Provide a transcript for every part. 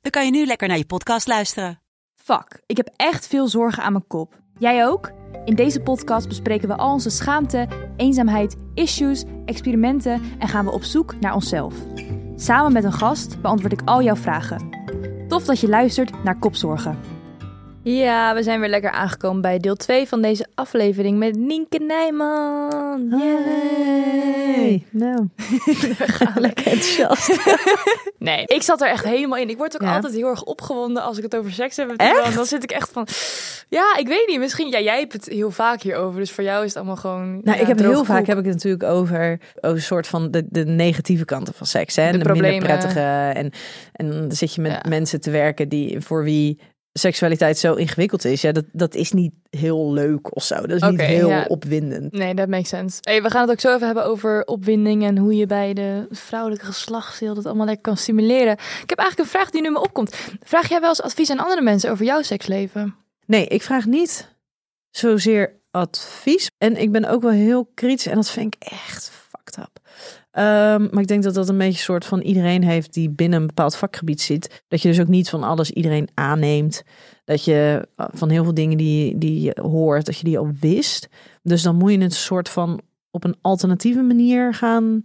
dan kan je nu lekker naar je podcast luisteren. Fuck, ik heb echt veel zorgen aan mijn kop. Jij ook? In deze podcast bespreken we al onze schaamte, eenzaamheid, issues, experimenten en gaan we op zoek naar onszelf. Samen met een gast beantwoord ik al jouw vragen. Tof dat je luistert naar Kopzorgen. Ja, we zijn weer lekker aangekomen bij deel 2 van deze aflevering met Nienke Nijman. Yay! Nou, lekker enthousiast. Nee, ik zat er echt helemaal in. Ik word ook Ja? altijd heel erg opgewonden als ik het over seks heb. Echt? Dan zit ik echt van, ja, ik weet niet. Misschien, ja, jij hebt het heel vaak hierover. Dus voor jou is het allemaal gewoon. Nou, ja, ik heb heel vaak heb ik het natuurlijk over, over een soort van de, de negatieve kanten van seks. Hè? De En de, minder prettige. En, en dan zit je met Ja. mensen te werken die voor wie seksualiteit zo ingewikkeld is. Ja, dat, dat is niet heel leuk of zo. Dat is niet heel ja. opwindend. Nee, dat makes sense. Hey, we gaan het ook zo even hebben over opwinding en hoe je bij de vrouwelijke geslachtsdeel dat allemaal lekker kan stimuleren. Ik heb eigenlijk een vraag die nu me opkomt. Vraag jij wel eens advies aan andere mensen over jouw seksleven? Nee, ik vraag niet zozeer advies. En ik ben ook wel heel kritisch. En dat vind ik echt. Ehm, maar ik denk dat dat een beetje een soort van iedereen heeft die binnen een bepaald vakgebied zit. Dat je dus ook niet van alles iedereen aanneemt. Dat je eh, van heel veel dingen die, die je hoort, dat je die al wist. Dus dan moet je het soort van op een alternatieve manier gaan,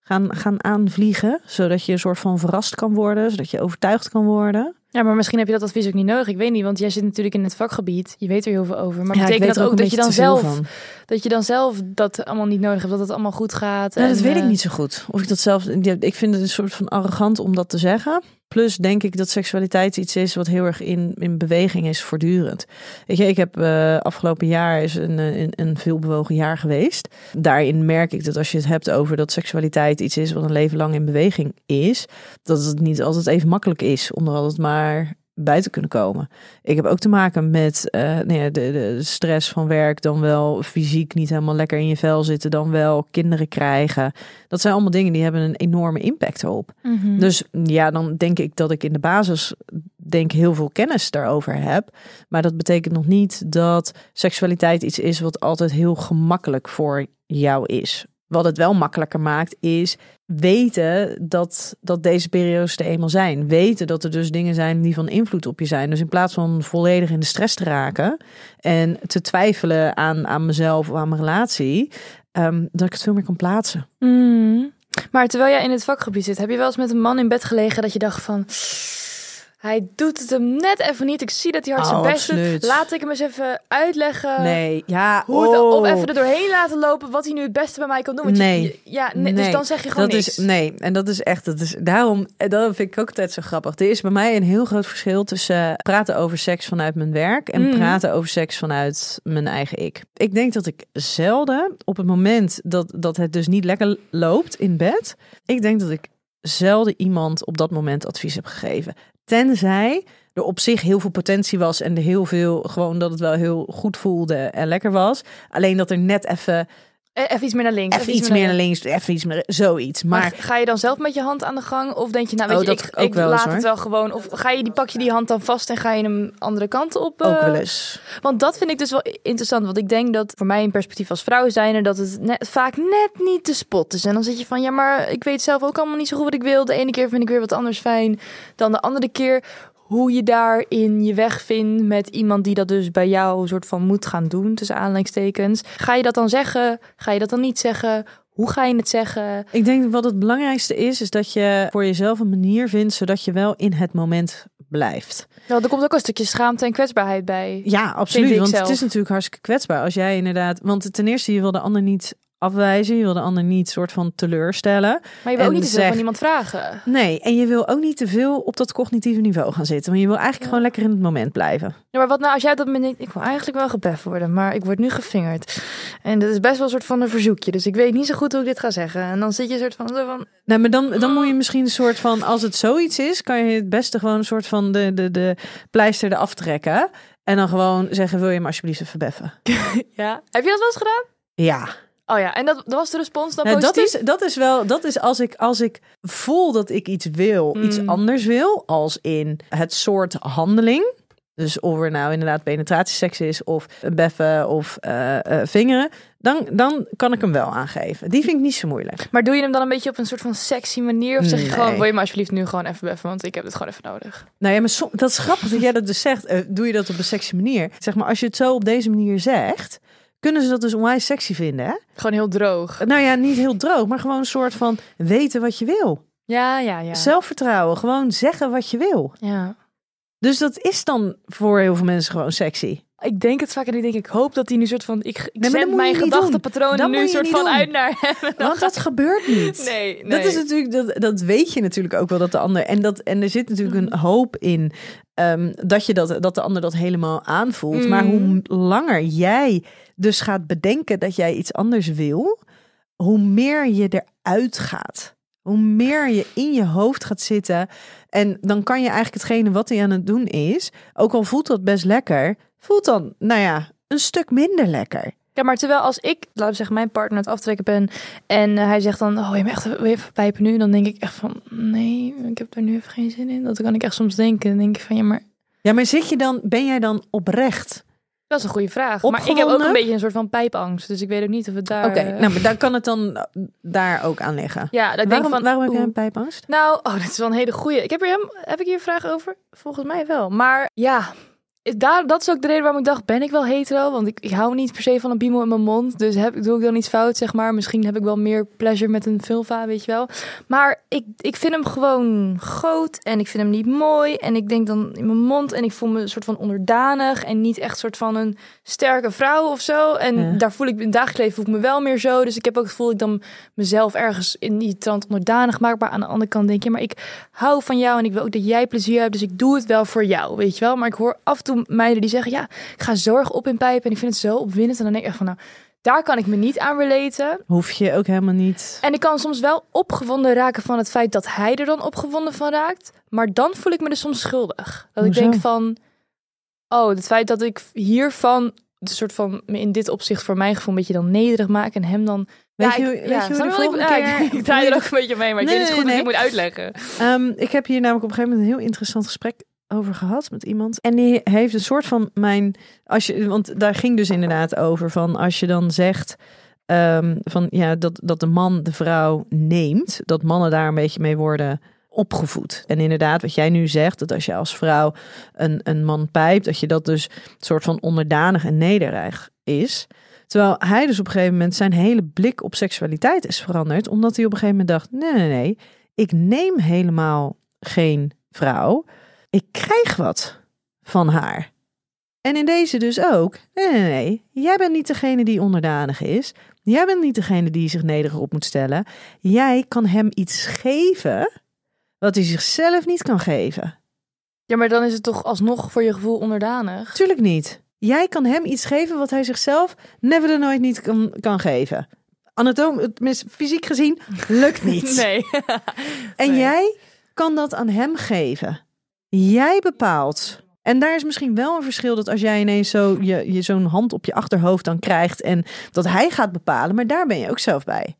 gaan, gaan aanvliegen. Zodat je een soort van verrast kan worden. Zodat je overtuigd kan worden. Ja, maar misschien heb je dat advies ook niet nodig. Ik weet niet, want jij zit natuurlijk in het vakgebied. Je weet er heel veel over. Maar Ja, betekent dat ook dat je dan zelf van. dat je dan zelf dat allemaal niet nodig hebt, dat het allemaal goed gaat? Nou, dat en, weet ik eh, niet zo goed. Of ik dat zelf. Ik vind het een soort van arrogant om dat te zeggen. Plus denk ik dat seksualiteit iets is wat heel erg in, in beweging is voortdurend. Weet je, ik heb eh, afgelopen jaar is een, eh, een, een veelbewogen jaar geweest. Daarin merk ik dat als je het hebt over dat seksualiteit iets is wat een leven lang in beweging is, dat het niet altijd even makkelijk is om er maar bij te kunnen komen. Ik heb ook te maken met eh, nou ja, de, de stress van werk, dan wel fysiek niet helemaal lekker in je vel zitten, dan wel kinderen krijgen. Dat zijn allemaal dingen die hebben een enorme impact op. mhm. Dus ja, dan denk ik dat ik in de basis denk heel veel kennis daarover heb. Maar dat betekent nog niet dat seksualiteit iets is wat altijd heel gemakkelijk voor jou is. Wat het wel makkelijker maakt is weten dat, dat deze periodes er eenmaal zijn. Weten dat er dus dingen zijn die van invloed op je zijn. Dus in plaats van volledig in de stress te raken en te twijfelen aan, aan mezelf of aan mijn relatie, ehm, dat ik het veel meer kan plaatsen. Mm. Maar terwijl jij in het vakgebied zit, heb je wel eens met een man in bed gelegen dat je dacht van... Hij doet het hem net even niet. Ik zie dat hij hard zijn Oh, best doet. Laat ik hem eens even uitleggen. Nee, ja, Hoe het, oh. Of even er doorheen laten lopen wat hij nu het beste bij mij kan doen. Want Nee. je- ja, nee, Dus dan zeg je gewoon dat niks. is nee en dat is echt dat is daarom en dat vind ik ook altijd zo grappig er is bij mij een heel groot verschil tussen eh, praten over seks vanuit mijn werk en Mhm. praten over seks vanuit mijn eigen ik ik denk dat ik zelden op het moment dat dat het dus niet lekker loopt in bed ik denk dat ik zelden iemand op dat moment advies heb gegeven. Tenzij er op zich heel veel potentie was en er heel veel gewoon dat het wel heel goed voelde en lekker was. Alleen dat er net even Even iets meer naar links. even iets meer naar links, even iets meer zoiets. Maar, Maar ga je dan zelf met je hand aan de gang? Of denk je, nou weet Oh, je, ik, eens, laat het wel gewoon. Of ga je die, pak je die hand dan vast en ga je hem andere kant op? ook eh, wel eens. Want dat vind ik dus wel interessant. Want ik denk dat voor mij perspectief als vrouw zijnde... dat het net, vaak net niet te spot is. En dan zit je van... ja, maar ik weet zelf ook allemaal niet zo goed wat ik wil. De ene keer vind ik weer wat anders fijn dan de andere keer. Hoe je daarin je weg vindt met iemand die dat dus bij jou... soort van moet gaan doen, tussen aanleidingstekens. Ga je dat dan zeggen? Ga je dat dan niet zeggen? Hoe ga je het zeggen? Ik denk wat het belangrijkste is, is dat je voor jezelf een manier vindt zodat je wel in het moment blijft. Nou, er komt ook een stukje schaamte en kwetsbaarheid bij. Ja, absoluut. Want zelf. het is natuurlijk hartstikke kwetsbaar als jij inderdaad. Want ten eerste, je wil de ander niet afwijzen. Je wil de ander niet soort van teleurstellen. Maar je wil ook niet te veel zeg- van iemand vragen. Nee, en je wil ook niet te veel op dat cognitieve niveau gaan zitten. Want je wil eigenlijk gewoon lekker in het moment blijven. Ja, maar wat nou als jij dat moment ik wil eigenlijk wel gebeft worden, maar ik word nu gevingerd. En dat is best wel een soort van een verzoekje, dus ik weet niet zo goed hoe ik dit ga zeggen. En dan zit je een soort van, zo van Nou, maar dan, dan moet je misschien een soort van, als het zoiets is, kan je het beste gewoon een soort van de, de, de pleister eraf trekken. En dan gewoon zeggen, wil je me alsjeblieft even beffen? ja. Heb je dat wel eens gedaan? Ja. Oh ja, en dat, dat was de respons dan Nou, dat, positief? is, dat is wel, dat is als ik, als ik voel dat ik iets wil, iets Mm. anders wil, als in het soort handeling. Dus of er nou inderdaad penetratieseks is, of beffen, of eh, eh, vingeren. Dan, dan kan ik hem wel aangeven. Die vind ik niet zo moeilijk. Maar doe je hem dan een beetje op een soort van sexy manier? Of zeg je Nee. gewoon, wil je me alsjeblieft nu gewoon even beffen, want ik heb het gewoon even nodig. Nou ja, maar som- dat is grappig dat jij dat dus zegt. Eh, doe je dat op een sexy manier? Zeg maar, als je het zo op deze manier zegt, kunnen ze dat dus onwijs sexy vinden, hè? Gewoon heel droog. Nou ja, niet heel droog, maar gewoon een soort van weten wat je wil. Ja, ja, ja. Zelfvertrouwen, gewoon zeggen wat je wil. ja. Dus dat is dan voor heel veel mensen gewoon sexy. Ik denk het vaak en ik denk, ik hoop dat hij nu soort van, ik, ik mijn. Dat nu soort van doen. uit naar hem. Want dat gebeurt niet. Nee, nee. Dat is natuurlijk, dat, dat weet je natuurlijk ook wel dat de ander. En, dat, en er zit natuurlijk Mm. een hoop in ehm, dat, je dat, dat de ander dat helemaal aanvoelt. Mm. Maar hoe langer jij dus gaat bedenken dat jij iets anders wil, hoe meer je eruit gaat. Hoe meer je in je hoofd gaat zitten. En dan kan je eigenlijk hetgene wat hij aan het doen is, ook al voelt dat best lekker, voelt dan, nou ja, een stuk minder lekker. Ja, maar terwijl als ik, laten we zeggen, mijn partner aan het aftrekken ben en eh, hij zegt dan, oh, je me echt wil je even pijpen nu? Dan denk ik echt van, nee, ik heb er nu even geen zin in. Dat kan ik echt soms denken. Dan denk ik van, ja, maar Ja, maar zit je dan, ben jij dan oprecht? dat is een goede vraag. Maar ik heb ook een beetje een soort van pijpangst, dus ik weet ook niet of het daar... Oké, eh, nou, maar daar kan het dan eh, daar ook aan liggen. ja, dat ik waarom, denk van, waarom heb jij een pijpangst? Nou, oh, dit is wel een hele goeie. Ik heb, er hem, heb ik hier een vraag over? Volgens mij wel. Maar ja, daar, dat is ook de reden waarom ik dacht, ben ik wel hetero? Want ik, ik hou niet per se van een piemel in mijn mond. Dus heb, doe ik dan iets fout, zeg maar. Misschien heb ik wel meer pleasure met een vulva, weet je wel. Maar ik, ik vind hem gewoon groot en ik vind hem niet mooi. En ik denk dan in mijn mond en ik voel me een soort van onderdanig. En niet echt een soort van een sterke vrouw of zo. En Ja. daar voel ik in het dagelijks leven voel ik me wel meer zo. Dus ik heb ook het gevoel dat ik dan mezelf ergens in die trant onderdanig maak. Maar aan de andere kant denk je, maar ik hou van jou en ik wil ook dat jij plezier hebt. Dus ik doe het wel voor jou, weet je wel. Maar ik hoor af en toe meiden die zeggen, ja, ik ga zorg op in pijpen en ik vind het zo opwindend. En dan denk ik echt van, nou, daar kan ik me niet aan relaten. Hoef je ook helemaal niet. En ik kan soms wel opgewonden raken van het feit dat hij er dan opgewonden van raakt. Maar dan voel ik me dus soms schuldig. Dat Hoezo? ik denk van, oh, het feit dat ik hiervan een soort van me in dit opzicht voor mijn gevoel een beetje dan nederig maak en hem dan Weet ja, je, ik- weet ja, je hoe de je ik- ja, keer... ik, ik draai er ook een beetje mee, maar ik Nee, weet niet goed nee, hoe ik het moet uitleggen. Ehm, ik heb hier namelijk op een gegeven moment een heel interessant gesprek over gehad met iemand. En die heeft een soort van mijn... Als je, want daar ging dus inderdaad over van als je dan zegt... ehm, van ja, dat, dat de man de vrouw neemt. Dat mannen daar een beetje mee worden opgevoed. En inderdaad, wat jij nu zegt, dat als je als vrouw een, een man pijpt, dat je dat dus een soort van onderdanig en nederig is. Terwijl hij dus op een gegeven moment zijn hele blik op seksualiteit is veranderd, omdat hij op een gegeven moment dacht: nee, nee, nee, ik neem helemaal geen vrouw. Ik krijg wat van haar. En in deze dus ook. Nee, nee, nee. Jij bent niet degene die onderdanig is. Jij bent niet degene die zich nederig op moet stellen. Jij kan hem iets geven wat hij zichzelf niet kan geven. Ja, maar dan is het toch alsnog voor je gevoel onderdanig. Tuurlijk niet. Jij kan hem iets geven wat hij zichzelf never de nooit niet kan, kan geven. Anatoom, fysiek gezien, lukt niet. Nee. En Nee. jij kan dat aan hem geven. Jij bepaalt. En daar is misschien wel een verschil dat als jij ineens zo je, je zo'n hand op je achterhoofd dan krijgt en dat hij gaat bepalen, maar daar ben je ook zelf bij.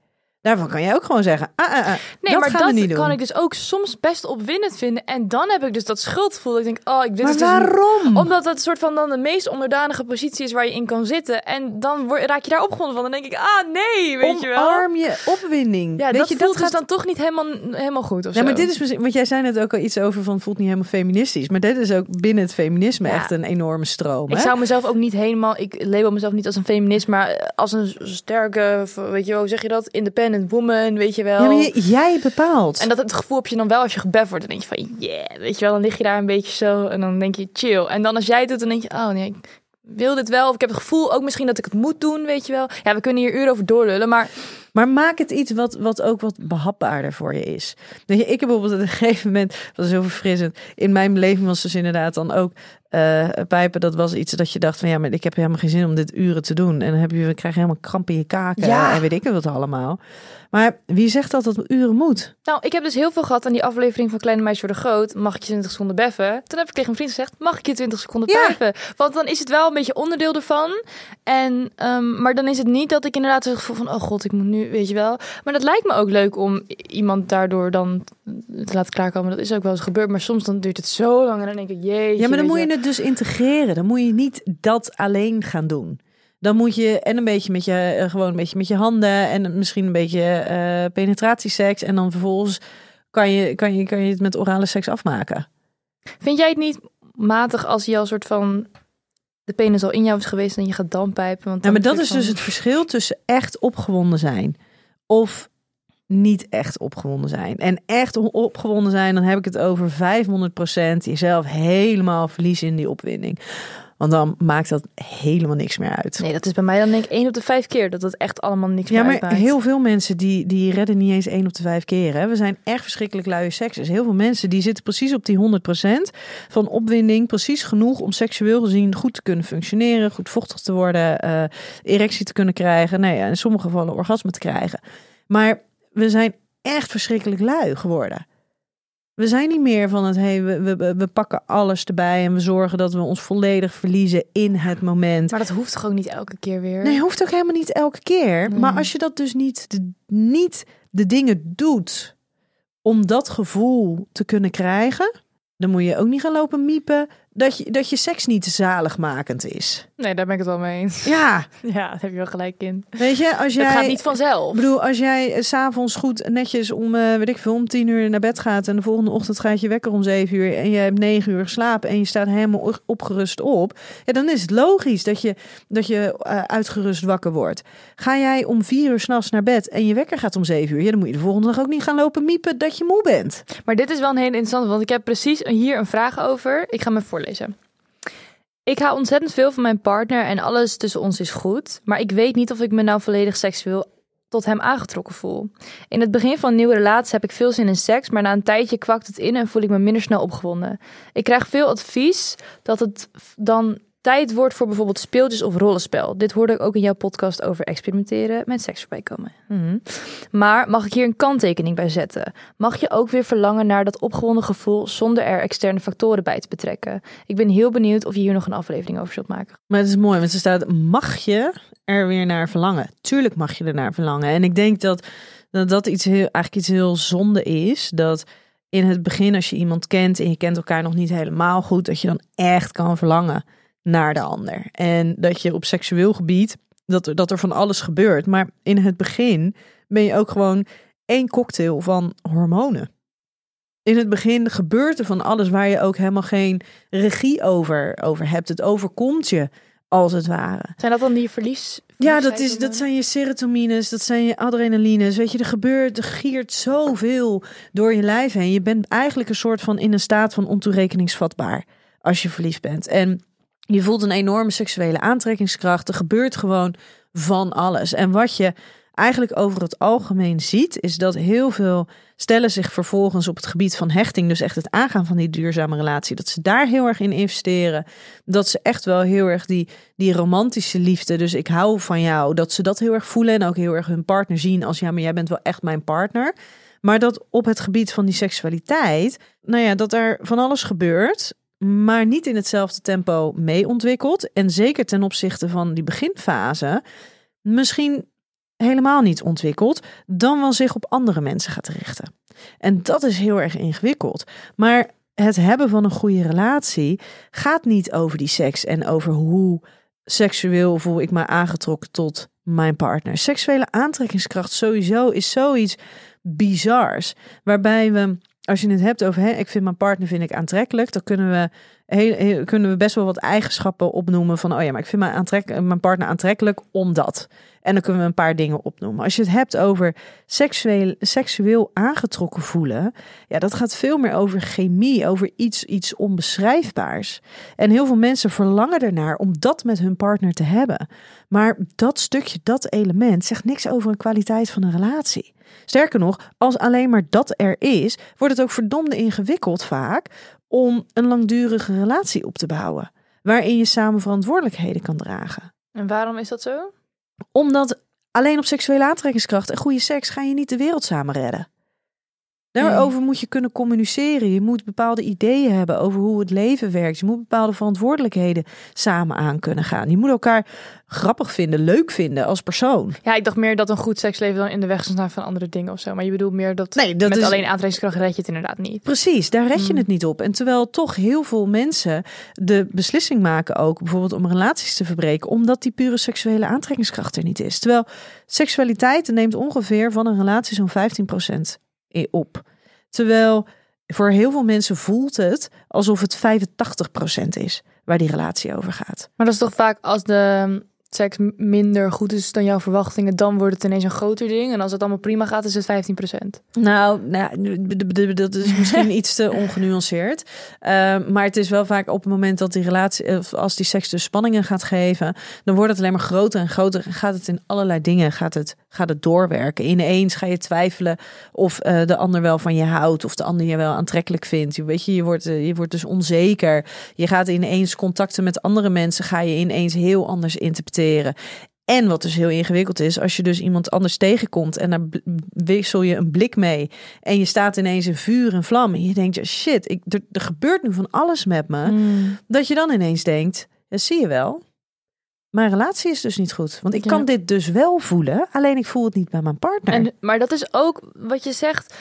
Daarvan kan jij ook gewoon zeggen, ah, ah, ah, Nee, dat maar gaan we dat niet doen. kan ik dus ook soms best opwindend vinden. En dan heb ik dus dat schuldgevoel. Dat ik denk, oh, ik, dit maar is dus waarom? Omdat dat soort van dan de meest onderdanige positie is waar je in kan zitten. En dan word, raak je daar opgewonden van. Dan denk ik, ah nee, weet je wel. Omarm je opwinding. Ja, Weet dat je, voelt dat dus gaat dan toch niet helemaal, helemaal goed of Ja, zo. maar dit is misschien, want jij zei net ook al iets over van voelt niet helemaal feministisch, maar dit is ook binnen het feminisme Ja. echt een enorme stroom. Ik hè? zou mezelf ook niet helemaal... Ik label mezelf niet als een feminist, maar als een sterke, weet je wel, hoe zeg je dat? Independent woman, weet je wel. Ja, maar jij bepaalt. En dat het gevoel heb je dan wel als je gebeft wordt. Dan denk je van, yeah, weet je wel. Dan lig je daar een beetje zo en dan denk je, chill. En dan als jij het doet, dan denk je, oh nee, ik wil dit wel. Of ik heb het gevoel ook misschien dat ik het moet doen, weet je wel. Ja, we kunnen hier uren over doorlullen, maar... Maar maak het iets wat, wat ook wat behapbaarder voor je is. Weet je, ik heb bijvoorbeeld op een gegeven moment, dat is zo verfrissend. In mijn beleving was dus inderdaad dan ook uh, pijpen. Dat was iets dat je dacht van ja, maar ik heb helemaal geen zin om dit uren te doen. En dan heb je, we krijgen helemaal kramp in je kaken Ja. en weet ik wat allemaal. Maar wie zegt dat dat uren moet? Nou, ik heb dus heel veel gehad aan die aflevering van Kleine Meisjes Worden Groot. Mag ik je 20 seconden beffen? Toen heb ik tegen mijn vriend gezegd, mag ik je 20 seconden Ja. pijpen? Want dan is het wel een beetje onderdeel ervan. En, ehm, maar dan is het niet dat ik inderdaad het gevoel van, oh god, ik moet nu, weet je wel. Maar dat lijkt me ook leuk om iemand daardoor dan te laten klaarkomen. Dat is ook wel eens gebeurd. Maar soms dan duurt het zo lang en dan denk ik, jeetje. Ja, maar dan moet je het dus integreren. Dan moet je niet dat alleen gaan doen. Dan moet je en een beetje met je, eh, gewoon een beetje met je handen en misschien een beetje eh penetratieseks. En dan vervolgens kan je, kan, je, kan je het met orale seks afmaken. Vind jij het niet matig als je al soort van de penis al in jou is geweest en je gaat dan pijpen? Want Ja, maar dat is dus het verschil tussen echt opgewonden zijn of niet echt opgewonden zijn. En echt opgewonden zijn, dan heb ik het over 500% jezelf helemaal verliezen in die opwinding. Want dan maakt dat helemaal niks meer uit. Nee, dat is bij mij dan denk ik één op de vijf keer dat het echt allemaal niks Ja, meer maar uitmaakt. heel veel mensen die, die redden niet eens één op de vijf keer. Hè. We zijn echt verschrikkelijk luie seks. Dus heel veel mensen die zitten precies op die 100% van opwinding. Precies genoeg om seksueel gezien goed te kunnen functioneren. Goed vochtig te worden. eh, erectie te kunnen krijgen. Nou ja, in sommige gevallen orgasme te krijgen. Maar we zijn echt verschrikkelijk lui geworden. We zijn niet meer van het, hey, we, we, we pakken alles erbij en we zorgen dat we ons volledig verliezen in het moment. Maar dat hoeft toch ook niet elke keer weer? Nee, hoeft ook helemaal niet elke keer. Nee. Maar als je dat dus niet de, niet de dingen doet om dat gevoel te kunnen krijgen, dan moet je ook niet gaan lopen miepen dat je, dat je seks niet zaligmakend is. Nee, daar ben ik het wel mee eens. Ja, Ja, daar heb je wel gelijk in. weet je, als jij. Het gaat niet vanzelf. Ik bedoel, als jij eh, s'avonds goed netjes om, eh, weet ik veel, om tien uur naar bed gaat en de volgende ochtend gaat je wekker om zeven uur en je hebt negen uur geslapen en je staat helemaal opgerust op, ja, dan is het logisch dat je, dat je eh, uitgerust wakker wordt. Ga jij om vier uur s'nachts naar bed en je wekker gaat om zeven uur, ja, dan moet je de volgende dag ook niet gaan lopen miepen dat je moe bent. Maar dit is wel een hele interessante, want ik heb precies hier een vraag over. Ik ga me voorlezen. Ik hou ontzettend veel van mijn partner en alles tussen ons is goed. Maar ik weet niet of ik me nou volledig seksueel tot hem aangetrokken voel. In het begin van een nieuwe relatie heb ik veel zin in seks, maar na een tijdje kwakt het in en voel ik me minder snel opgewonden. Ik krijg veel advies dat het dan tijd wordt voor bijvoorbeeld speeltjes of rollenspel. Dit hoorde ik ook in jouw podcast over experimenteren met seks voorbij komen. Mhm. Maar mag ik hier een kanttekening bij zetten? Mag je ook weer verlangen naar dat opgewonden gevoel zonder er externe factoren bij te betrekken? Ik ben heel benieuwd of je hier nog een aflevering over zult maken. Maar het is mooi, want er staat, mag je er weer naar verlangen? Tuurlijk mag je er naar verlangen. En ik denk dat dat, dat iets heel, eigenlijk iets heel zonde is. Dat in het begin, als je iemand kent en je kent elkaar nog niet helemaal goed, dat je dan echt kan verlangen naar de ander. En dat je op seksueel gebied, dat, er- dat er van alles gebeurt. Maar in het begin ben je ook gewoon één cocktail van hormonen. In het begin gebeurt er van alles waar je ook helemaal geen regie over, over hebt. Het overkomt je, als het ware. Zijn dat dan die verlies? Ja, dat, is, dat zijn je serotonines, dat zijn je adrenalines. Weet je, er gebeurt, er giert zoveel door je lijf heen. Je bent eigenlijk een soort van in een staat van ontoerekeningsvatbaar als je verliefd bent. En je voelt een enorme seksuele aantrekkingskracht. Er gebeurt gewoon van alles. En wat je eigenlijk over het algemeen ziet, is dat heel veel stellen zich vervolgens op het gebied van hechting, dus echt het aangaan van die duurzame relatie, dat ze daar heel erg in investeren. Dat ze echt wel heel erg die, die romantische liefde, dus ik hou van jou, dat ze dat heel erg voelen en ook heel erg hun partner zien als ja, maar jij bent wel echt mijn partner. Maar dat op het gebied van die seksualiteit, nou ja, dat er van alles gebeurt, maar niet in hetzelfde tempo mee ontwikkelt. En zeker ten opzichte van die beginfase, misschien helemaal niet ontwikkeld, dan wel zich op andere mensen gaat richten. En dat is heel erg ingewikkeld. Maar het hebben van een goede relatie gaat niet over die seks en over hoe seksueel voel ik me aangetrokken tot mijn partner. Seksuele aantrekkingskracht sowieso is zoiets bizars. Waarbij we, als je het hebt over, hè, ik vind mijn partner vind ik aantrekkelijk, dan kunnen we heel, kunnen we best wel wat eigenschappen opnoemen van, oh ja, maar ik vind mijn, aantrek, mijn partner aantrekkelijk omdat. En dan kunnen we een paar dingen opnoemen. Als je het hebt over seksueel, seksueel aangetrokken voelen, ja, dat gaat veel meer over chemie, over iets, iets onbeschrijfbaars. En heel veel mensen verlangen ernaar om dat met hun partner te hebben. Maar dat stukje, dat element, zegt niks over een kwaliteit van een relatie. Sterker nog, als alleen maar dat er is, wordt het ook verdomde ingewikkeld vaak om een langdurige relatie op te bouwen. Waarin je samen verantwoordelijkheden kan dragen. En waarom is dat zo? Omdat alleen op seksuele aantrekkingskracht en goede seks ga je niet de wereld samen redden. Daarover moet je kunnen communiceren. Je moet bepaalde ideeën hebben over hoe het leven werkt. Je moet bepaalde verantwoordelijkheden samen aan kunnen gaan. Je moet elkaar grappig vinden, leuk vinden als persoon. Ja, ik dacht meer dat een goed seksleven dan in de weg staan van andere dingen of zo. Maar je bedoelt meer dat, Nee, dat met is- alleen aantrekkingskracht red je het inderdaad niet. Precies, daar red je Hmm. het niet op. En terwijl toch heel veel mensen de beslissing maken ook bijvoorbeeld om relaties te verbreken, omdat die pure seksuele aantrekkingskracht er niet is. Terwijl seksualiteit neemt ongeveer van een relatie zo'n 15% i- op. Terwijl voor heel veel mensen voelt het alsof het 85% is waar die relatie over gaat. Maar dat is toch vaak als de seks minder goed is dan jouw verwachtingen, dan wordt het ineens een groter ding. En als het allemaal prima gaat, is het 15%. Nou, nou dat is misschien iets te ongenuanceerd. Uh, maar het is wel vaak op het moment dat die relatie, of als die seks dus spanningen gaat geven, dan wordt het alleen maar groter en groter. En gaat het in allerlei dingen, gaat het, gaat het doorwerken. Ineens ga je twijfelen of eh, de ander wel van je houdt, of de ander je wel aantrekkelijk vindt. Je, weet je, je wordt, eh, je wordt dus onzeker. Je gaat ineens contacten met andere mensen, ga je ineens heel anders interpreteren. En wat dus heel ingewikkeld is, als je dus iemand anders tegenkomt en daar wissel je een blik mee en je staat ineens in vuur en vlam en je denkt, ja shit, ik, er, er gebeurt nu van alles met me, Hmm. dat je dan ineens denkt, zie je wel, mijn relatie is dus niet goed, want ik Ja. kan dit dus wel voelen, alleen ik voel het niet bij mijn partner. En, maar dat is ook wat je zegt.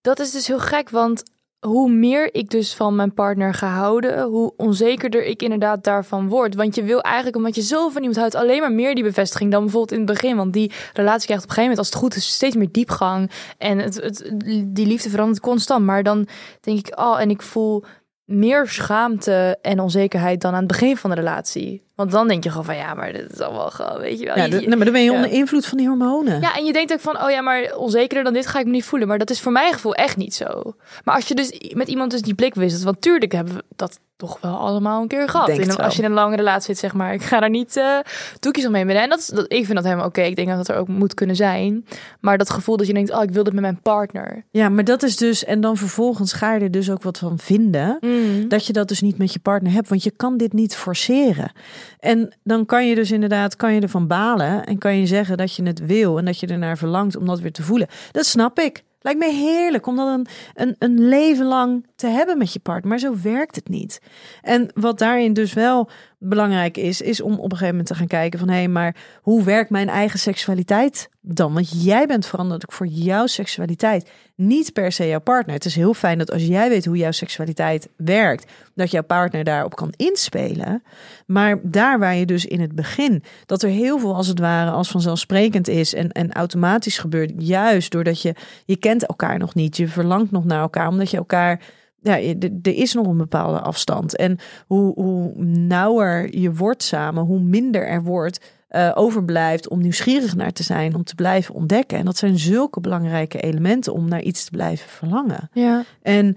Dat is dus heel gek, want hoe meer ik dus van mijn partner ga houden, hoe onzekerder ik inderdaad daarvan word. Want je wil eigenlijk, omdat je zo van iemand houdt, alleen maar meer die bevestiging dan bijvoorbeeld in het begin. Want die relatie krijgt op een gegeven moment, als het goed is, steeds meer diepgang. En het, het, die liefde verandert constant. Maar dan denk ik, oh, en ik voel meer schaamte en onzekerheid dan aan het begin van de relatie. Want dan denk je gewoon van, ja, maar dit is allemaal gewoon, weet je wel. ja, maar dan ben je onder invloed van die hormonen. ja, en je denkt ook van, oh ja, maar onzekerder dan dit ga ik me niet voelen. Maar dat is voor mijn gevoel echt niet zo. Maar als je dus met iemand dus die blik wisselt, want tuurlijk hebben we dat toch wel allemaal een keer gehad. Wel. als je in een lange relatie zit, zeg maar. Ik ga daar niet eh doekjes omheen binnen. En dat is, dat, ik vind dat helemaal oké. Ik denk dat dat er ook moet kunnen zijn. Maar dat gevoel dat je denkt, oh, ik wil dit met mijn partner. Ja, maar dat is dus, en dan vervolgens ga je er dus ook wat van vinden. Mm. dat je dat dus niet met je partner hebt, want je kan dit niet forceren. En dan kan je dus inderdaad, kan je ervan balen en kan je zeggen dat je het wil en dat je ernaar verlangt om dat weer te voelen. Dat snap ik. Lijkt me heerlijk om dat een, een, een leven lang te hebben met je partner, maar zo werkt het niet. En wat daarin dus wel belangrijk is, is om op een gegeven moment te gaan kijken van hé, hey, maar hoe werkt mijn eigen seksualiteit dan? Want jij bent verantwoordelijk voor jouw seksualiteit, niet per se jouw partner. Het is heel fijn dat als jij weet hoe jouw seksualiteit werkt, dat jouw partner daarop kan inspelen. Maar daar waar je dus in het begin, dat er heel veel als het ware als vanzelfsprekend is en, en automatisch gebeurt, juist doordat je, je kent elkaar nog niet, je verlangt nog naar elkaar, omdat je elkaar ja, er er is nog een bepaalde afstand. En hoe, hoe nauwer je wordt samen, hoe minder er wordt eh, overblijft om nieuwsgierig naar te zijn, om te blijven ontdekken. En dat zijn zulke belangrijke elementen om naar iets te blijven verlangen. Ja. En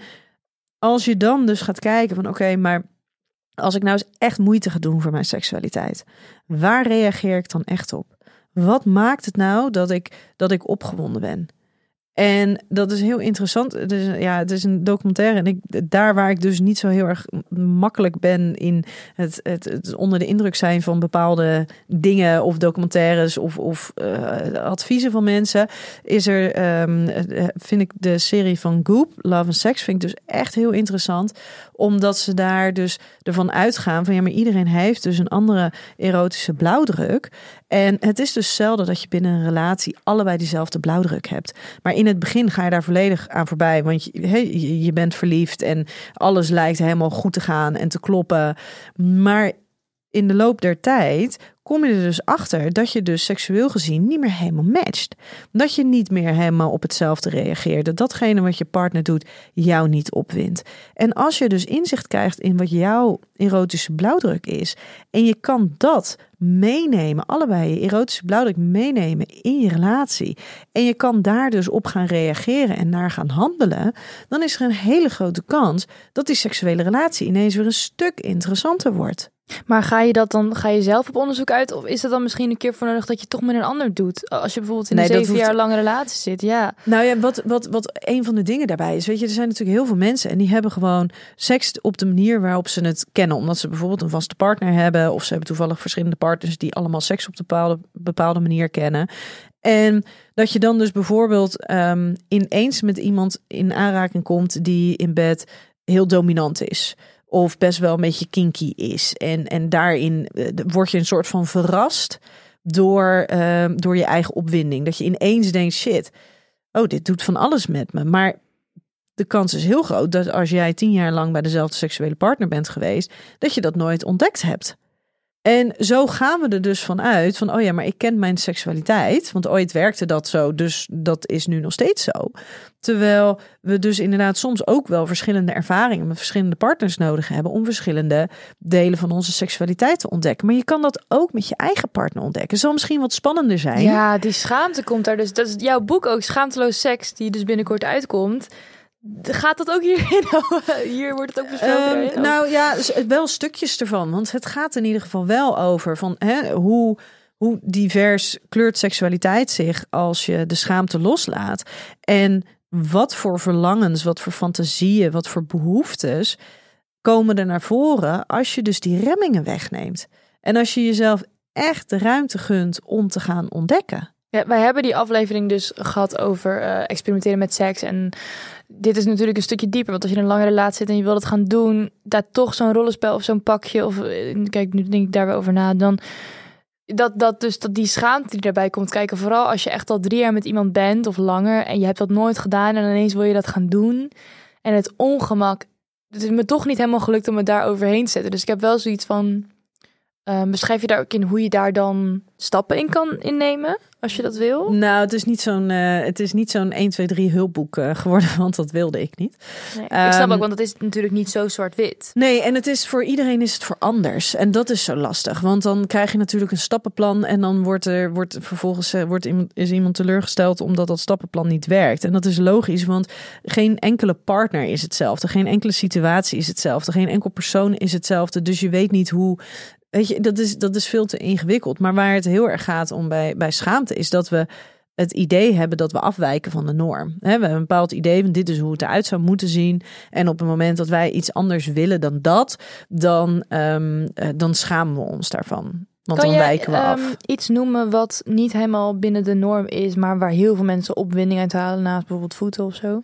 als je dan dus gaat kijken van oké, maar als ik nou eens echt moeite ga doen voor mijn seksualiteit, waar reageer ik dan echt op? Wat maakt het nou dat ik, dat ik opgewonden ben? En dat is heel interessant. Het is, ja, het is een documentaire. En ik, daar waar ik dus niet zo heel erg makkelijk ben in het, het, onder de indruk zijn van bepaalde dingen of documentaires of, of eh, adviezen van mensen, is er, ehm, eh, vind ik de serie van Goop, Love and Sex, vind ik dus echt heel interessant. Omdat ze daar dus ervan uitgaan van ja, maar iedereen heeft dus een andere erotische blauwdruk. En het is dus zelden dat je binnen een relatie allebei diezelfde blauwdruk hebt. Maar in het begin ga je daar volledig aan voorbij. Want je, je bent verliefd en alles lijkt helemaal goed te gaan en te kloppen. Maar in de loop der tijd kom je er dus achter dat je dus seksueel gezien niet meer helemaal matcht. Dat je niet meer helemaal op hetzelfde reageert. Dat datgene wat je partner doet jou niet opwint. En als je dus inzicht krijgt in wat jouw erotische blauwdruk is. En je kan dat meenemen, allebei je erotische blauwdruk meenemen in je relatie. En je kan daar dus op gaan reageren en naar gaan handelen. Dan is er een hele grote kans dat die seksuele relatie ineens weer een stuk interessanter wordt. Maar ga je dat dan, ga je zelf op onderzoek uit? Of is het dan misschien een keer voor nodig dat je toch met een ander doet? Als je bijvoorbeeld in een zeven jaar lange relatie zit, ja. Nou ja, wat, wat, wat een van de dingen daarbij is, weet je, er zijn natuurlijk heel veel mensen en die hebben gewoon seks op de manier waarop ze het kennen. Omdat ze bijvoorbeeld een vaste partner hebben of ze hebben toevallig verschillende partners die allemaal seks op de bepaalde, bepaalde manier kennen. En dat je dan dus bijvoorbeeld um, ineens met iemand in aanraking komt die in bed heel dominant is of best wel een beetje kinky is. En, en daarin uh, word je een soort van verrast door, uh, door je eigen opwinding. Dat je ineens denkt, shit, oh, dit doet van alles met me. Maar de kans is heel groot dat als jij tien jaar lang bij dezelfde seksuele partner bent geweest, dat je dat nooit ontdekt hebt. En zo gaan we er dus vanuit van, oh ja, maar ik ken mijn seksualiteit, want ooit werkte dat zo, dus dat is nu nog steeds zo. Terwijl we dus inderdaad soms ook wel verschillende ervaringen met verschillende partners nodig hebben om verschillende delen van onze seksualiteit te ontdekken. Maar je kan dat ook met je eigen partner ontdekken. Het zal misschien wat spannender zijn. Ja, die schaamte komt daar dus. Dat is jouw boek ook, Schaamteloos Seks, die dus binnenkort uitkomt. Gaat dat ook hierin? Hier wordt het ook besproken. Um, nou ja, wel stukjes ervan. Want het gaat in ieder geval wel over van hè, hoe, hoe divers kleurt seksualiteit zich als je de schaamte loslaat. En wat voor verlangens, wat voor fantasieën, wat voor behoeftes komen er naar voren als je dus die remmingen wegneemt. En als je jezelf echt de ruimte gunt om te gaan ontdekken. Ja, wij hebben die aflevering dus gehad over uh, experimenteren met seks en dit is natuurlijk een stukje dieper. Want als je in een lange relatie zit en je wil het gaan doen, daar toch zo'n rollenspel of zo'n pakje, of eh, kijk, nu denk ik daar weer over na, dan dat, dat dus dat die schaamte die daarbij komt kijken. Vooral als je echt al drie jaar met iemand bent of langer en je hebt dat nooit gedaan en ineens wil je dat gaan doen. En het ongemak, het is me toch niet helemaal gelukt om het daar overheen te zetten. Dus ik heb wel zoiets van, um, beschrijf je daar ook in hoe je daar dan stappen in kan innemen? als je dat wil? Nou, het is niet zo'n uh, het is niet zo'n 1 2 3 hulpboek uh, geworden, want dat wilde ik niet. Nee, um, ik snap ook, ehm, want het is natuurlijk niet zo zwart-wit. Nee, en het is voor iedereen is het voor anders en dat is zo lastig, want dan krijg je natuurlijk een stappenplan en dan wordt er wordt vervolgens uh, wordt iemand is iemand teleurgesteld omdat dat stappenplan niet werkt. En dat is logisch, want geen enkele partner is hetzelfde, geen enkele situatie is hetzelfde, geen enkel persoon is hetzelfde. Dus je weet niet hoe Weet je, dat is, dat is veel te ingewikkeld. Maar waar het heel erg gaat om bij, bij schaamte, is dat we het idee hebben dat we afwijken van de norm. We hebben een bepaald idee van dit is hoe het eruit zou moeten zien. En op het moment dat wij iets anders willen dan dat, dan, um, dan schamen we ons daarvan. Want kan dan wijken we af. Um, iets noemen wat niet helemaal binnen de norm is, maar waar heel veel mensen opwinding uit halen, naast bijvoorbeeld voeten of zo? Um,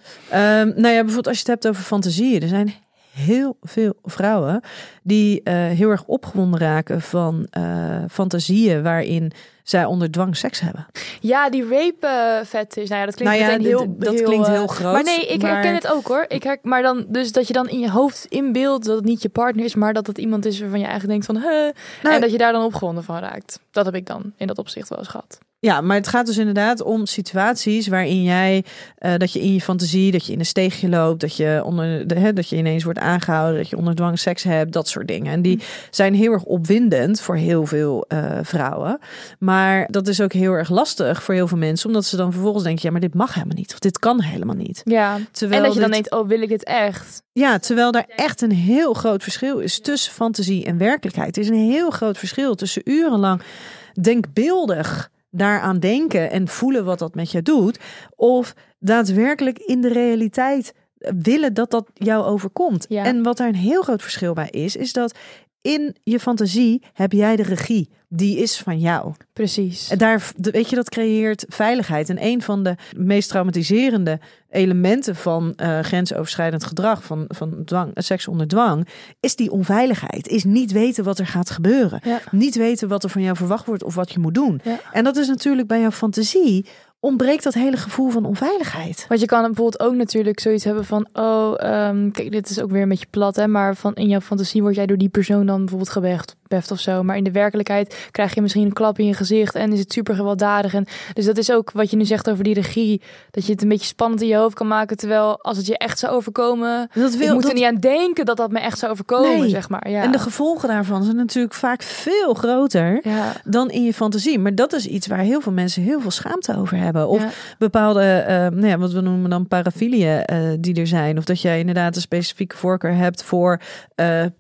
nou ja, bijvoorbeeld als je het hebt over fantasieën. Er zijn heel veel vrouwen die uh, heel erg opgewonden raken van uh, fantasieën waarin zij onder dwang seks hebben. Ja, die rape vet is. Nou ja, dat klinkt nou ja, heel, dat heel, klinkt heel groot. Maar nee, ik herken het ook hoor. Ik her, maar dan dus dat je dan in je hoofd inbeeldt dat het niet je partner is, maar dat het iemand is waarvan je eigenlijk denkt van, huh, nou, en dat je daar dan opgewonden van raakt. Dat heb ik dan in dat opzicht wel eens gehad. Ja, maar het gaat dus inderdaad om situaties waarin jij uh, dat je in je fantasie, dat je in een steegje loopt, dat je onder de, hè, dat je ineens wordt aangehouden, dat je onder dwang seks hebt, dat soort dingen. En die zijn heel erg opwindend voor heel veel uh, vrouwen. Maar dat is ook heel erg lastig voor heel veel mensen, omdat ze dan vervolgens denken, ja, maar dit mag helemaal niet, of dit kan helemaal niet. Ja. Terwijl en dat je dan denkt, oh, wil ik dit echt? Ja, terwijl daar echt een heel groot verschil is tussen fantasie en werkelijkheid. Er is een heel groot verschil tussen urenlang denkbeeldig daaraan denken en voelen wat dat met je doet. Of daadwerkelijk in de realiteit willen dat dat jou overkomt. En wat daar een heel groot verschil bij is, is dat in je fantasie heb jij de regie. Die is van jou. Precies. En daar, weet je, dat creëert veiligheid. En een van de meest traumatiserende elementen van uh, grensoverschrijdend gedrag, van, van dwang, seks onder dwang, is die onveiligheid. Is niet weten wat er gaat gebeuren. Niet weten wat er van jou verwacht wordt of wat je moet doen. En dat is natuurlijk bij jouw fantasie ontbreekt dat hele gevoel van onveiligheid. Want je kan bijvoorbeeld ook natuurlijk zoiets hebben van, oh, um, kijk, dit is ook weer een beetje plat, hè, maar van in jouw fantasie word jij door die persoon dan bijvoorbeeld gewecht beft of zo. Maar in de werkelijkheid krijg je misschien een klap in je gezicht en is het super gewelddadig. En dus dat is ook wat je nu zegt over die regie. Dat je het een beetje spannend in je hoofd kan maken. Terwijl als het je echt zou overkomen, Dat wil, ik moet dat- er niet aan denken dat dat me echt zou overkomen, Nee. zeg maar. Ja. En de gevolgen daarvan zijn natuurlijk vaak veel groter ja. dan in je fantasie. Maar dat is iets waar heel veel mensen heel veel schaamte over hebben. Of Ja. bepaalde, eh, nou ja, wat we noemen dan parafilieën eh, die er zijn. Of dat jij inderdaad een specifieke voorkeur hebt voor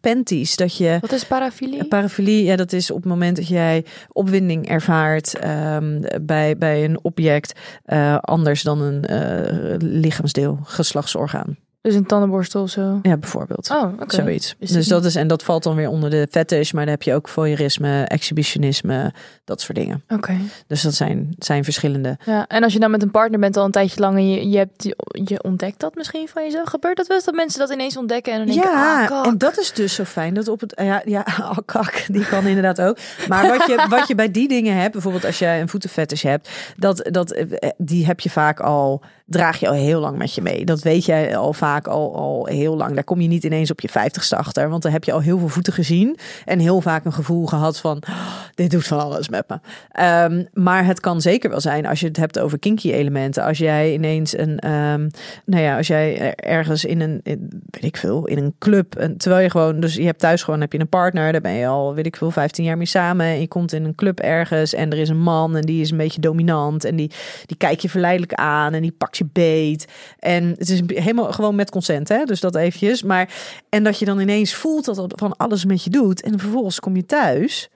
panties. Dat je Wat is parafilie? Parafilie, ja, dat is op het moment dat jij opwinding ervaart ehm, bij, bij een object eh, anders dan een eh, lichaamsdeel, geslachtsorgaan. Dus een tandenborstel of zo. Ja, bijvoorbeeld. Oh, oké. Zoiets. Is dus dat is, en dat valt dan weer onder de fetish, maar dan heb je ook voyeurisme, exhibitionisme, dat soort dingen. Oké. Dus dat zijn, zijn verschillende. Ja, en als je dan met een partner bent al een tijdje lang en je, je, hebt, je ontdekt dat misschien van jezelf. Gebeurt dat wel eens dat mensen dat ineens ontdekken en dan denken, Ja, ah, kak. en dat is dus zo fijn dat op het. Ja, ja oh, kak, die kan inderdaad ook. Maar wat je, wat je bij die dingen hebt, bijvoorbeeld als jij een voetenfetish hebt, dat, dat, eh, die heb je vaak al, draag je al heel lang met je mee. Dat weet jij al vaak al, al heel lang. Daar kom je niet ineens op je vijftigste achter, want dan heb je al heel veel voeten gezien en heel vaak een gevoel gehad van, "Oh, dit doet van alles met me. Ehm, maar het kan zeker wel zijn als je het hebt over kinky elementen. Als jij ineens een, ehm, nou ja, als jij er- ergens in een, weet ik veel, in een club, terwijl je gewoon, dus je hebt thuis gewoon, heb je een partner, daar ben je al, weet ik veel, 15 jaar mee samen. En je komt in een club ergens en er is een man en die is een beetje dominant en die, die kijkt je verleidelijk aan en die pakt je beet. En het is helemaal gewoon met consent, hè? Dus dat eventjes. Maar, en dat je dan ineens voelt dat dat van alles met je doet en vervolgens kom je thuis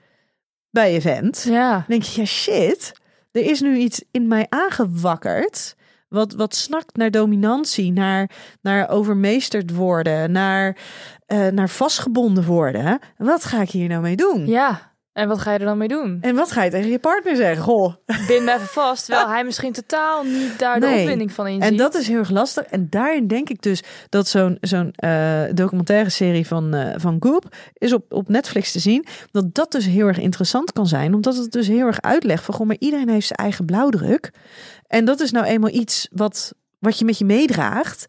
bij je vent. Ja, Dan denk je, ja shit, er is nu iets in mij aangewakkerd. Wat, wat snakt naar dominantie, naar, naar overmeesterd worden, naar, eh, naar vastgebonden worden. Wat ga ik hier nou mee doen? ja. En wat ga je er dan mee doen? En wat ga je tegen je partner zeggen? Goh. Bind me even vast, terwijl hij misschien totaal niet daar de opwinding van inziet. En dat is heel erg lastig. En daarin denk ik dus dat zo'n zo'n eh, documentaire serie van, eh, van Goop is op, op Netflix te zien. Dat dat dus heel erg interessant kan zijn. Omdat het dus heel erg uitlegt van, goh, maar iedereen heeft zijn eigen blauwdruk. En dat is nou eenmaal iets wat, wat je met je meedraagt.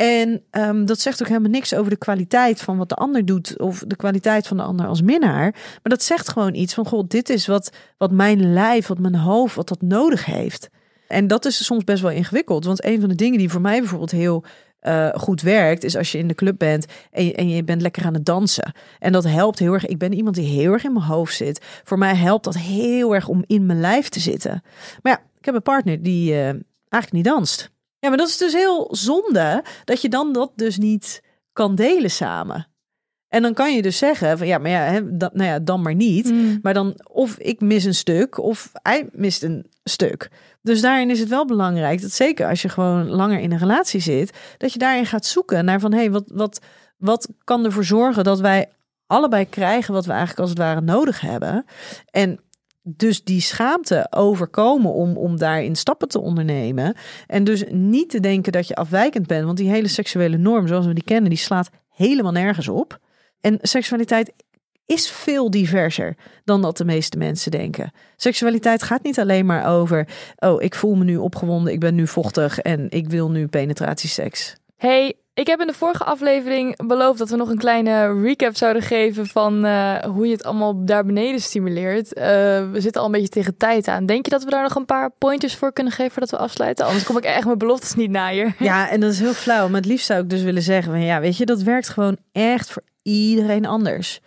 En ehm, dat zegt ook helemaal niks over de kwaliteit van wat de ander doet. Of de kwaliteit van de ander als minnaar. Maar dat zegt gewoon iets van, goh, dit is wat, wat mijn lijf, wat mijn hoofd, wat dat nodig heeft. En dat is soms best wel ingewikkeld. Want een van de dingen die voor mij bijvoorbeeld heel eh, goed werkt, is als je in de club bent en je, en je bent lekker aan het dansen. En dat helpt heel erg. Ik ben iemand die heel erg in mijn hoofd zit. Voor mij helpt dat heel erg om in mijn lijf te zitten. Maar ja, ik heb een partner die eh, eigenlijk niet danst. Ja, maar dat is dus heel zonde dat je dan dat dus niet kan delen samen. En dan kan je dus zeggen van ja, maar ja, hè, dat, nou ja, dan maar niet. Mm. Maar dan of ik mis een stuk of hij mist een stuk. Dus daarin is het wel belangrijk dat zeker als je gewoon langer in een relatie zit, dat je daarin gaat zoeken naar van hé, hey, wat, wat, wat kan ervoor zorgen dat wij allebei krijgen wat we eigenlijk als het ware nodig hebben. En dus die schaamte overkomen om, om daarin stappen te ondernemen. En dus niet te denken dat je afwijkend bent. Want die hele seksuele norm, zoals we die kennen, die slaat helemaal nergens op. En seksualiteit is veel diverser dan dat de meeste mensen denken. Seksualiteit gaat niet alleen maar over, oh, ik voel me nu opgewonden, ik ben nu vochtig en ik wil nu penetratieseks. Hey, ik heb in de vorige aflevering beloofd dat we nog een kleine recap zouden geven van eh, hoe je het allemaal daar beneden stimuleert. Eh, we zitten al een beetje tegen tijd aan. Denk je dat we daar nog een paar pointers voor kunnen geven voordat we afsluiten? Anders kom ik echt mijn beloftes niet na hier. Ja, en dat is heel flauw. Maar het liefst zou ik dus willen zeggen, van, ja, weet je, dat werkt gewoon echt voor iedereen anders.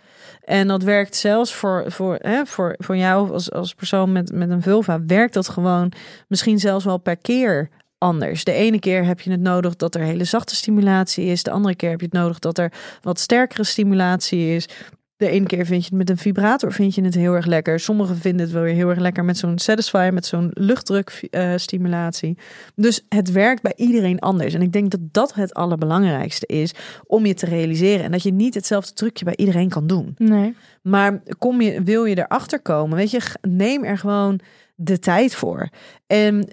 En dat werkt zelfs voor, voor, hè, voor, voor jou als, als persoon met, met een vulva, werkt dat gewoon misschien zelfs wel per keer anders. De ene keer heb je het nodig dat er hele zachte stimulatie is. De andere keer heb je het nodig dat er wat sterkere stimulatie is. De ene keer vind je het met een vibrator vind je het heel erg lekker. Sommigen vinden het wel weer heel erg lekker met zo'n satisfier, met zo'n luchtdruk eh, stimulatie. Dus het werkt bij iedereen anders. En ik denk dat dat het allerbelangrijkste is om je te realiseren. En dat je niet hetzelfde trucje bij iedereen kan doen. Nee. Maar kom je, wil je erachter komen? Weet je, neem er gewoon de tijd voor. En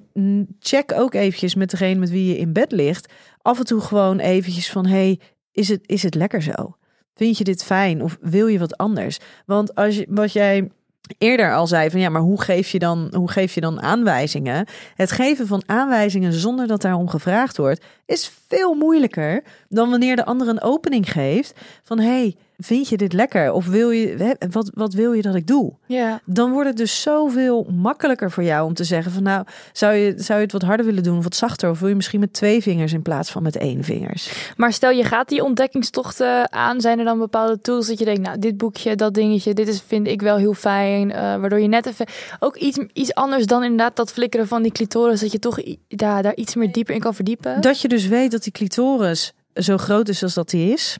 check ook eventjes met degene met wie je in bed ligt. Af en toe gewoon eventjes van, hey, is het, is het lekker zo? Vind je dit fijn of wil je wat anders? Want als je, wat jij eerder al zei van ja, maar hoe geef je dan, hoe geef je dan aanwijzingen? Het geven van aanwijzingen zonder dat daarom gevraagd wordt, is veel moeilijker dan wanneer de ander een opening geeft van hey, vind je dit lekker? Of wil je, wat, wat wil je dat ik doe? Ja. Dan wordt het dus zoveel makkelijker voor jou om te zeggen van nou, zou je, zou je het wat harder willen doen of wat zachter? Of wil je misschien met twee vingers in plaats van met één vingers? Maar stel je gaat die ontdekkingstochten aan, zijn er dan bepaalde tools dat je denkt, nou dit boekje, dat dingetje, dit is, vind ik wel heel fijn, eh, waardoor je net even ook iets, iets anders dan inderdaad dat flikkeren van die clitoris, dat je toch daar, daar iets meer dieper in kan verdiepen. Dat je dus weet dat die clitoris zo groot is als dat die is.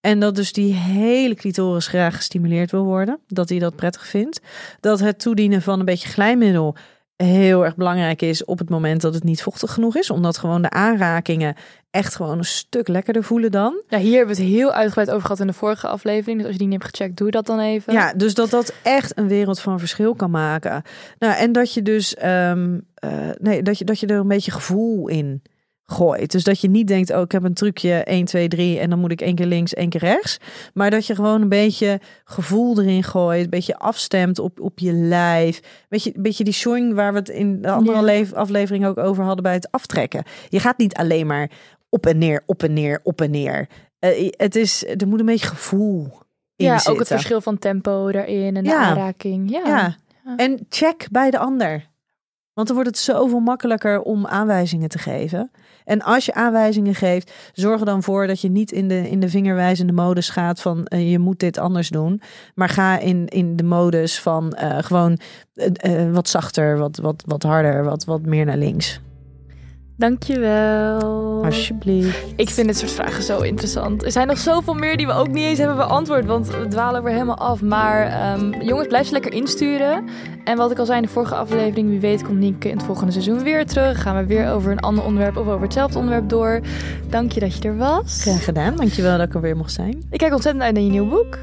En dat dus die hele clitoris graag gestimuleerd wil worden. Dat hij dat prettig vindt. Dat het toedienen van een beetje glijmiddel heel erg belangrijk is op het moment dat het niet vochtig genoeg is. Omdat gewoon de aanrakingen echt gewoon een stuk lekkerder voelen dan. Ja, hier hebben we het heel uitgebreid over gehad in de vorige aflevering. Dus als je die niet hebt gecheckt, doe dat dan even. Ja, dus dat dat echt een wereld van verschil kan maken. Nou, en dat je dus ehm, eh, nee, dat je, dat je er een beetje gevoel in gooit. Dus dat je niet denkt, oh, ik heb een trucje 1, 2, 3 en dan moet ik één keer links, één keer rechts. Maar dat je gewoon een beetje gevoel erin gooit, een beetje afstemt op, op je lijf. Beetje, beetje die swing waar we het in de andere Ja. aflevering ook over hadden bij het aftrekken. Je gaat niet alleen maar op en neer, op en neer, op en neer. Eh, het is, er moet een beetje gevoel in ja zitten. ook het verschil van tempo daarin en de Ja. aanraking. Ja. Ja. En check bij de ander. Want dan wordt het zoveel makkelijker om aanwijzingen te geven. En als je aanwijzingen geeft, zorg er dan voor dat je niet in de, in de vingerwijzende modus gaat van eh, je moet dit anders doen. Maar ga in, in de modus van eh, gewoon eh, wat zachter, wat, wat, wat harder, wat, wat meer naar links. Dankjewel. Alsjeblieft. Ik vind dit soort vragen zo interessant. Er zijn nog zoveel meer die we ook niet eens hebben beantwoord, want we dwalen weer helemaal af. Maar ehm, jongens, blijf ze lekker insturen. En wat ik al zei in de vorige aflevering, wie weet komt Nienke in het volgende seizoen weer terug. Gaan we weer over een ander onderwerp of over hetzelfde onderwerp door. Dank je dat je er was. Graag gedaan. Dankjewel dat ik er weer mocht zijn. Ik kijk ontzettend uit naar je nieuw boek.